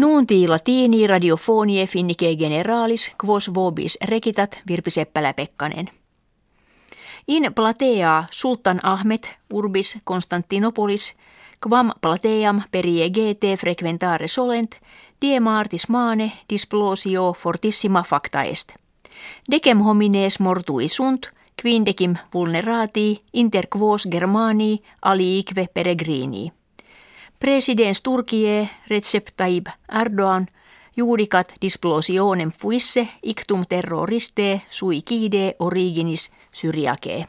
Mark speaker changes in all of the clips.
Speaker 1: Nuunti latini radiofonie finnike generalis quos vobis rekitat Virpi Seppälä-Pekkanen. In platea Sultan Ahmed urbis Konstantinopolis quam plateam perie gt frequentare solent die martis mane displosio fortissima facta est. Decem homines mortui sunt, quindecim vulnerati inter quos Germanii aliique peregrini. Presidents Turkie Recep Tayyip Erdogan juudikat displosionem fuisse ictum terroriste sui kide originis syriake.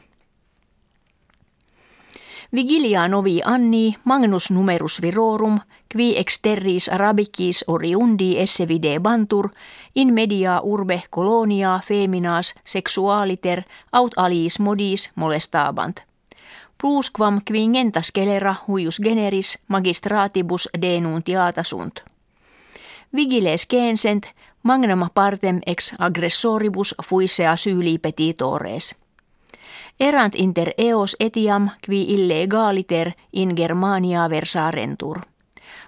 Speaker 1: Vigilia novi anni magnus numerus virorum qui exterris arabicis oriundi esse vide bantur in media urbe colonia feminas sexualiter aut aliis modis molestabant – plusquam quingenta scelera huius generis magistratibus denuntiata sunt. Vigiles censent magnama partem ex aggressoribus fuisse asyli petitores. Erant inter eos etiam qui illegaliter in Germania versarentur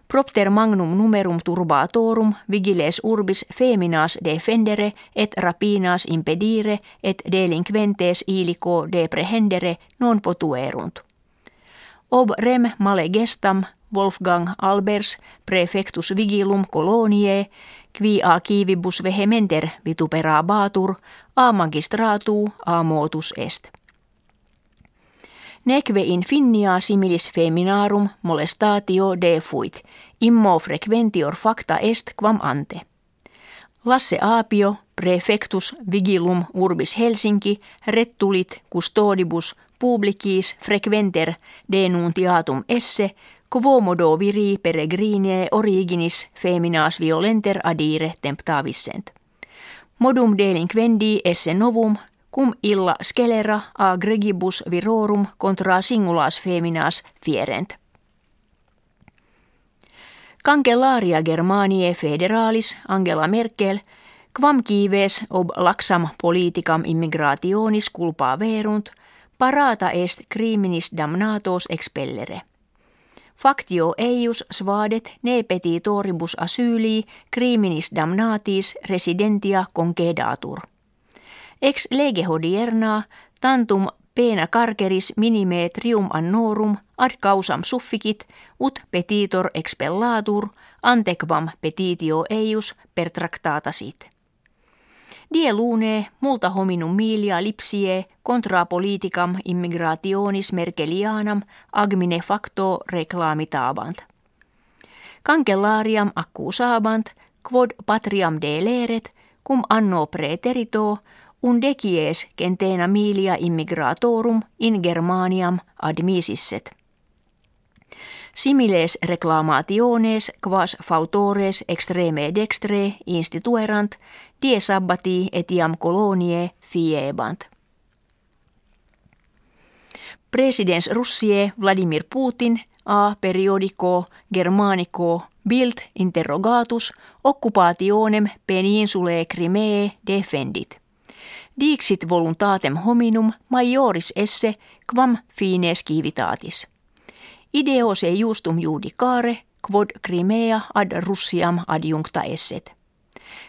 Speaker 1: propter magnum numerum turbatorum vigiles urbis feminas defendere et rapinas impedire et delinquentes ilico deprehendere non potuerunt. Ob rem male gestam Wolfgang Albers prefectus vigilum coloniae qui a kivibus vehementer vituperabatur a magistratu a motus est. Neque in finnia similis feminarum molestatio defuit, immo frequentior facta est quam ante. Lasse Aapio, prefectus vigilum urbis Helsinki, rettulit custodibus publicis frequenter denuntiatum esse, quomodo viri peregrine originis feminas violenter adire temptavissent. Modum delinquendi esse novum cum illa scelera a gregibus virorum contra singulas feminas fierent. Kankelaria Germaniae federalis Angela Merkel quam kives ob laxam politicam immigrationis culpa verunt parata est criminis damnatos expellere. Factio eius svadet ne petitoribus asyli criminis damnatis residentia concedatur. Ex lege hodierna tantum pena carceris minime trium annorum ad causam sufficit ut petitor expellatur antequam petitio eius pertractata sit. Die lune multa hominum milia lipsie contra politicam immigrationis merkelianam agmine facto reclamitabant. Cancellariam accusabant quod patriam deleret cum anno preterito undecies centena milia immigratorum in Germaniam admisisset. Similes reclamationes quas fautores extreme dextre instituerant die sabbati etiam colonie fiebant. Presidents Russie Vladimir Putin a periodico Germanico Bild interrogatus occupationem peninsulae Crimee defendit. Dixit voluntatem hominum majoris esse quam fines civitatis. Ideo se justum judicare quod Crimea ad Russiam adjuncta esset.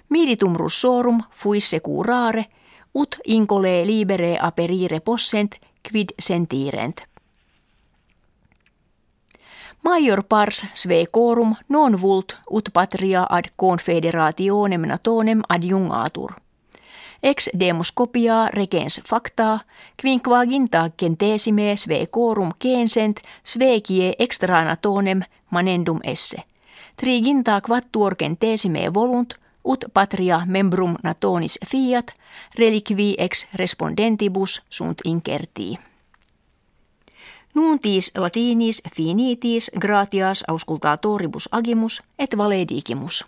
Speaker 1: Militum russorum fuisse curare, ut incole libere aperire possent quid sentirent. Major pars sve corum non vult ut patria ad confederationem natonem adjungatur – ex demus copia regens facta, quinquaginta centesime sve corum censent svekie extranatonem manendum esse. Triginta quattuor centesime volunt, ut patria membrum natonis fiat, reliqui ex respondentibus sunt incertii. Nuntis latinis finitis gratias auscultatoribus agimus et valedigimus.